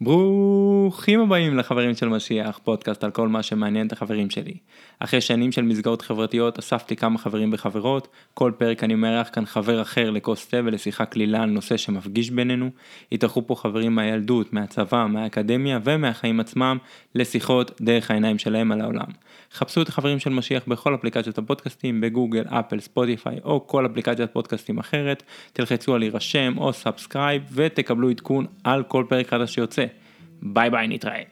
ברוכים הבאים לחברים של משיח, פודקאסט על כל מה שמעניין את החברים שלי. אחרי שנים של מסגרות חברתיות אספתי כמה חברים וחברות, כל פרק אני מארח כאן חבר אחר לכוס תה ולשיחה קלילה על נושא שמפגיש בינינו. התארחו פה חברים מהילדות, מהצבא, מהאקדמיה ומהחיים עצמם לשיחות דרך העיניים שלהם על העולם. חפשו את החברים של משיח בכל אפליקציות הפודקאסטים, בגוגל, אפל, ספוטיפיי או כל אפליקציית פודקאסטים אחרת, תלחצו על להירשם או subscribe ותקבלו עדכון על כל פרק חדש שיוצא. ביי ביי, נתראה.